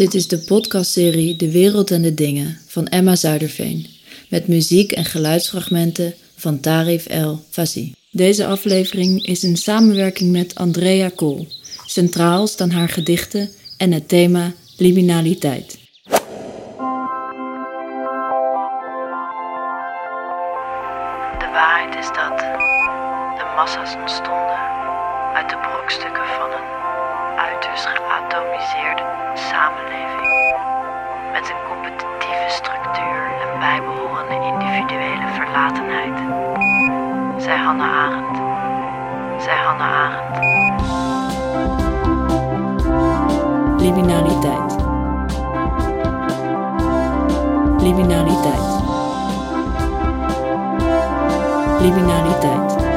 Dit is de podcastserie De Wereld en de Dingen van Emma Zuiderveen. Met muziek en geluidsfragmenten van Tarif El Fazi. Deze aflevering is in samenwerking met Andrea Kool. Centraal staan haar gedichten en het thema liminaliteit. De waarheid is dat de massa's ontstonden uit de brokstukken van een uiterst geatomiseerde samenleving met een competitieve structuur en bijbehorende individuele verlatenheid. Zij Hannah Arendt. Zij Hannah Arendt. Liminaliteit. Liminaliteit. Liminaliteit.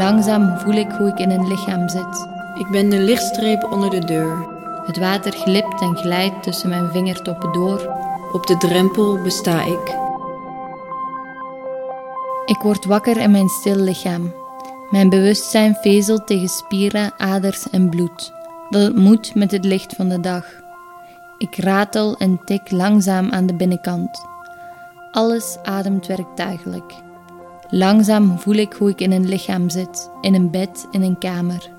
Langzaam voel ik hoe ik in een lichaam zit. Ik ben de lichtstreep onder de deur. Het water glipt en glijdt tussen mijn vingertoppen door. Op de drempel besta ik. Ik word wakker in mijn stil lichaam. Mijn bewustzijn vezelt tegen spieren, aders en bloed. Dat het moet met het licht van de dag. Ik ratel en tik langzaam aan de binnenkant. Alles ademt werktuigelijk. Langzaam voel ik hoe ik in een lichaam zit, in een bed, in een kamer.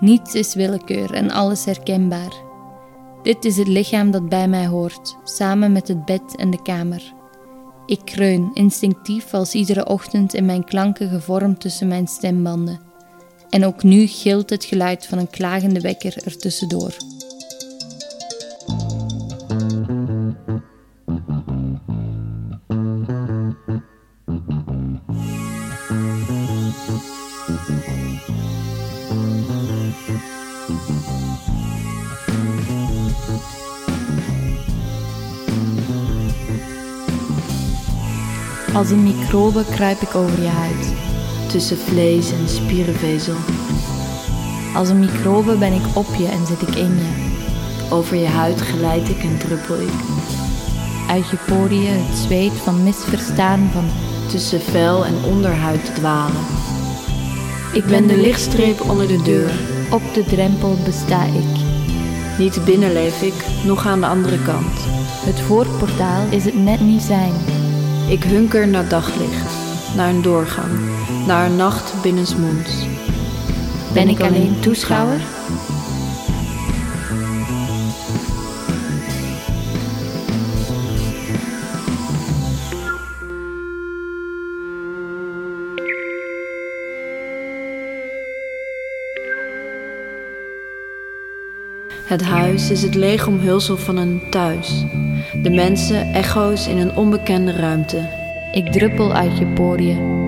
Niets is willekeur en alles herkenbaar. Dit is het lichaam dat bij mij hoort, samen met het bed en de kamer. Ik kreun instinctief als iedere ochtend in mijn klanken gevormd tussen mijn stembanden. En ook nu gilt het geluid van een klagende wekker ertussendoor. Als een microbe kruip ik over je huid. Tussen vlees en spierenvezel. Als een microbe ben ik op je en zit ik in je. Over je huid glijd ik en druppel ik. Uit je poriën het zweet van misverstaan van Tussen vel en onderhuid dwalen. Ik ben de lichtstreep onder de deur. op de drempel besta ik. Niet binnen leef ik, nog aan de andere kant. Het voorportaal is het net niet zijn. Ik hunker naar daglicht, naar een doorgang, naar een nacht binnensmonds. Ben ik alleen toeschouwer? Het huis is het lege omhulsel van een thuis. De mensen echo's in een onbekende ruimte. Ik druppel uit je poriën.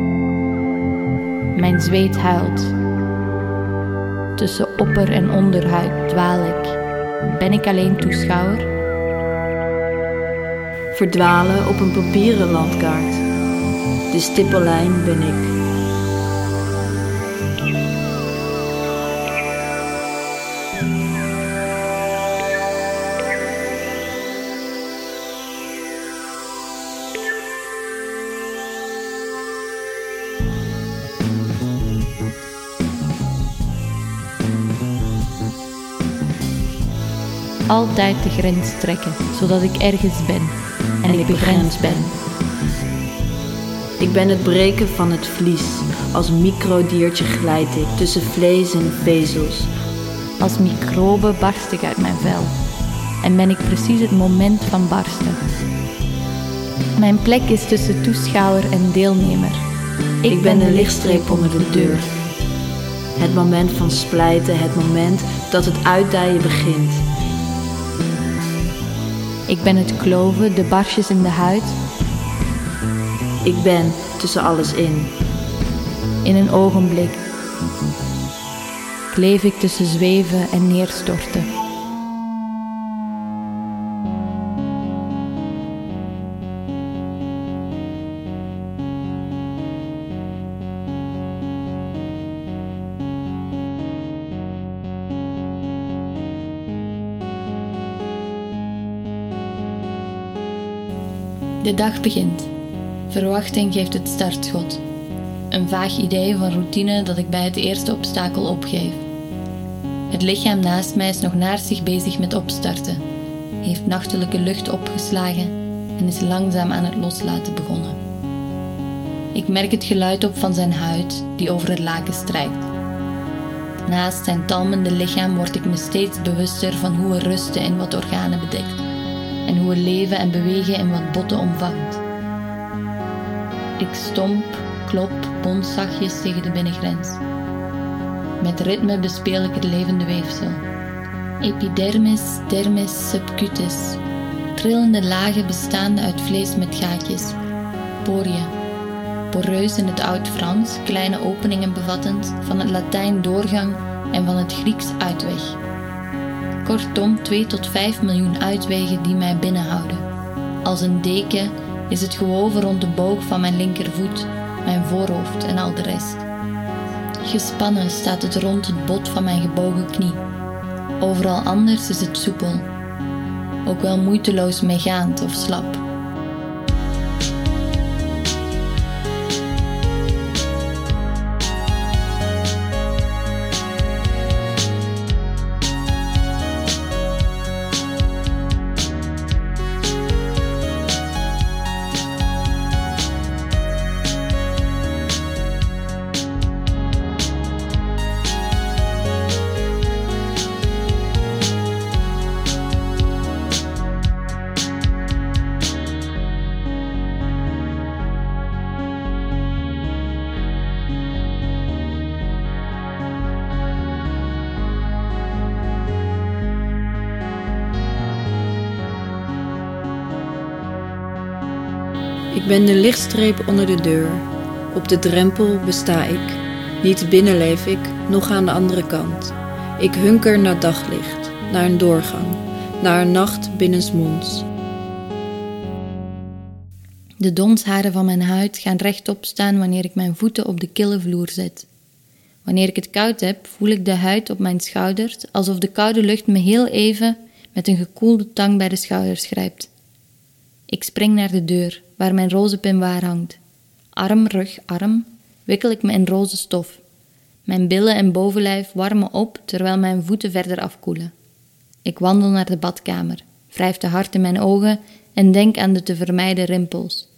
Mijn zweet huilt. Tussen opper- en onderhuid dwaal ik. Ben ik alleen toeschouwer? Verdwalen op een papieren landkaart. De stippellijn ben ik. Altijd de grens trekken, zodat ik ergens ben en ik begrensd ben. Ik ben het breken van het vlies. Als microdiertje glijd ik tussen vlees en vezels. Als microbe barst ik uit mijn vel en ben ik precies het moment van barsten. Mijn plek is tussen toeschouwer en deelnemer. Ik ben de lichtstreep onder de deur. Het moment van splijten, het moment dat het uitdijen begint. Ik ben het kloven, de barsjes in de huid. Ik ben tussen alles in. In een ogenblik kleef ik tussen zweven en neerstorten. De dag begint. Verwachting geeft het startschot. Een vaag idee van routine dat ik bij het eerste obstakel opgeef. Het lichaam naast mij is nog zich bezig met opstarten, heeft nachtelijke lucht opgeslagen en is langzaam aan het loslaten begonnen. Ik merk het geluid op van zijn huid die over het laken strijkt. Naast zijn talmende lichaam word ik me steeds bewuster van hoe er rusten in wat organen bedekt en hoe er leven en bewegen in wat botten omvangt. Ik stomp, klop, bons zachtjes tegen de binnengrens. Met ritme bespeel ik het levende weefsel. Epidermis, dermis, subcutis. Trillende lagen bestaande uit vlees met gaatjes. Poriën. Poreus in het Oud-Frans, kleine openingen bevattend, van het Latijn doorgang en van het Grieks uitweg. Kortom, 2 tot 5 miljoen uitwegen die mij binnenhouden. Als een deken is het gewoven rond de boog van mijn linkervoet, mijn voorhoofd en al de rest. Gespannen staat het rond het bot van mijn gebogen knie. Overal anders is het soepel, ook wel moeiteloos meegaand of slap. Ben de lichtstreep onder de deur. Op de drempel besta ik. Niet binnen leef ik, nog aan de andere kant. Ik hunker naar daglicht, naar een doorgang, naar een nacht binnensmonds. De donsharen van mijn huid gaan rechtop staan wanneer ik mijn voeten op de kille vloer zet. Wanneer ik het koud heb, voel ik de huid op mijn schouders alsof de koude lucht me heel even met een gekoelde tang bij de schouders grijpt. Ik spring naar de deur, waar mijn roze waar hangt. Arm, rug, arm, wikkel ik me in roze stof. Mijn billen en bovenlijf warmen op terwijl mijn voeten verder afkoelen. Ik wandel naar de badkamer, wrijf te hard in mijn ogen en denk aan de te vermijden rimpels.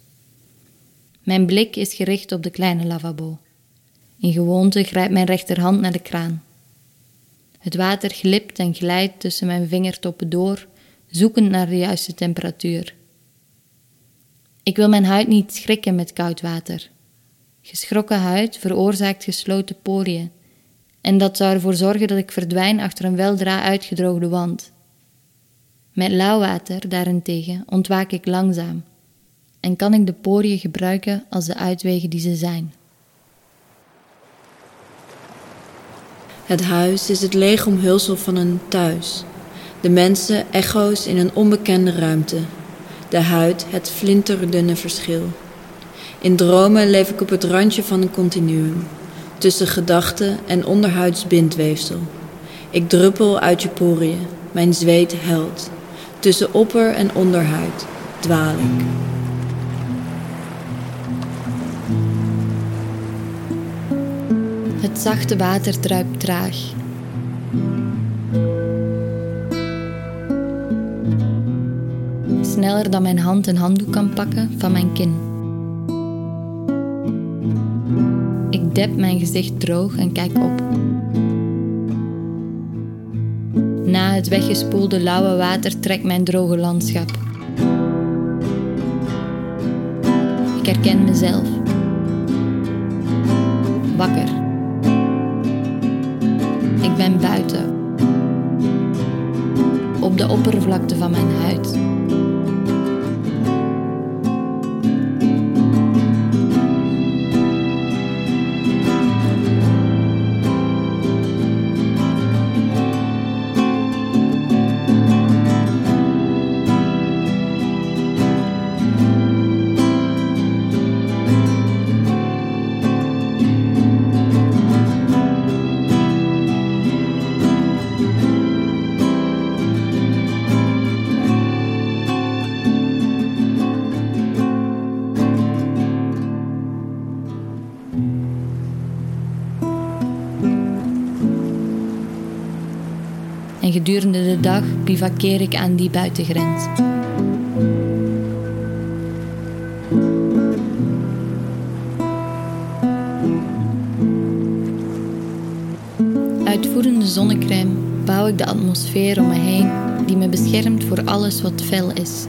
Mijn blik is gericht op de kleine lavabo. In gewoonte grijpt mijn rechterhand naar de kraan. Het water glipt en glijdt tussen mijn vingertoppen door, zoekend naar de juiste temperatuur. Ik wil mijn huid niet schrikken met koud water. Geschrokken huid veroorzaakt gesloten poriën. En dat zou ervoor zorgen dat ik verdwijn achter een weldra uitgedroogde wand. Met lauw water daarentegen ontwaak ik langzaam en kan ik de poriën gebruiken als de uitwegen die ze zijn. Het huis is het lege omhulsel van een thuis. De mensen echo's in een onbekende ruimte de huid het flinterdunne verschil. In dromen leef ik op het randje van een continuum, tussen gedachten en onderhuids bindweefsel. Ik druppel uit je poriën, mijn zweet helt. Tussen opper en onderhuid dwaal ik. Het zachte water druipt traag. Sneller dan mijn hand een handdoek kan pakken van mijn kin. Ik dep mijn gezicht droog en kijk op. Na het weggespoelde lauwe water trekt mijn droge landschap. Ik herken mezelf. Wakker. Ik ben buiten. Op de oppervlakte van mijn huid. En gedurende de dag bivakkeer ik aan die buitengrens. Uitvoerende zonnecrème bouw ik de atmosfeer om me heen die me beschermt voor alles wat fel is.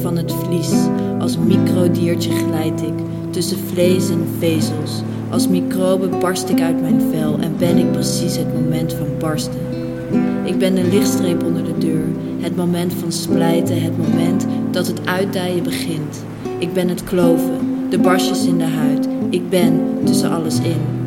Van het vlies. Als microdiertje glijd ik tussen vlees en vezels. Als microbe barst ik uit mijn vel en ben ik precies het moment van barsten. Ik ben de lichtstreep onder de deur, het moment van splijten, het moment dat het uitdijen begint. Ik ben het kloven, de barstjes in de huid. Ik ben tussen alles in.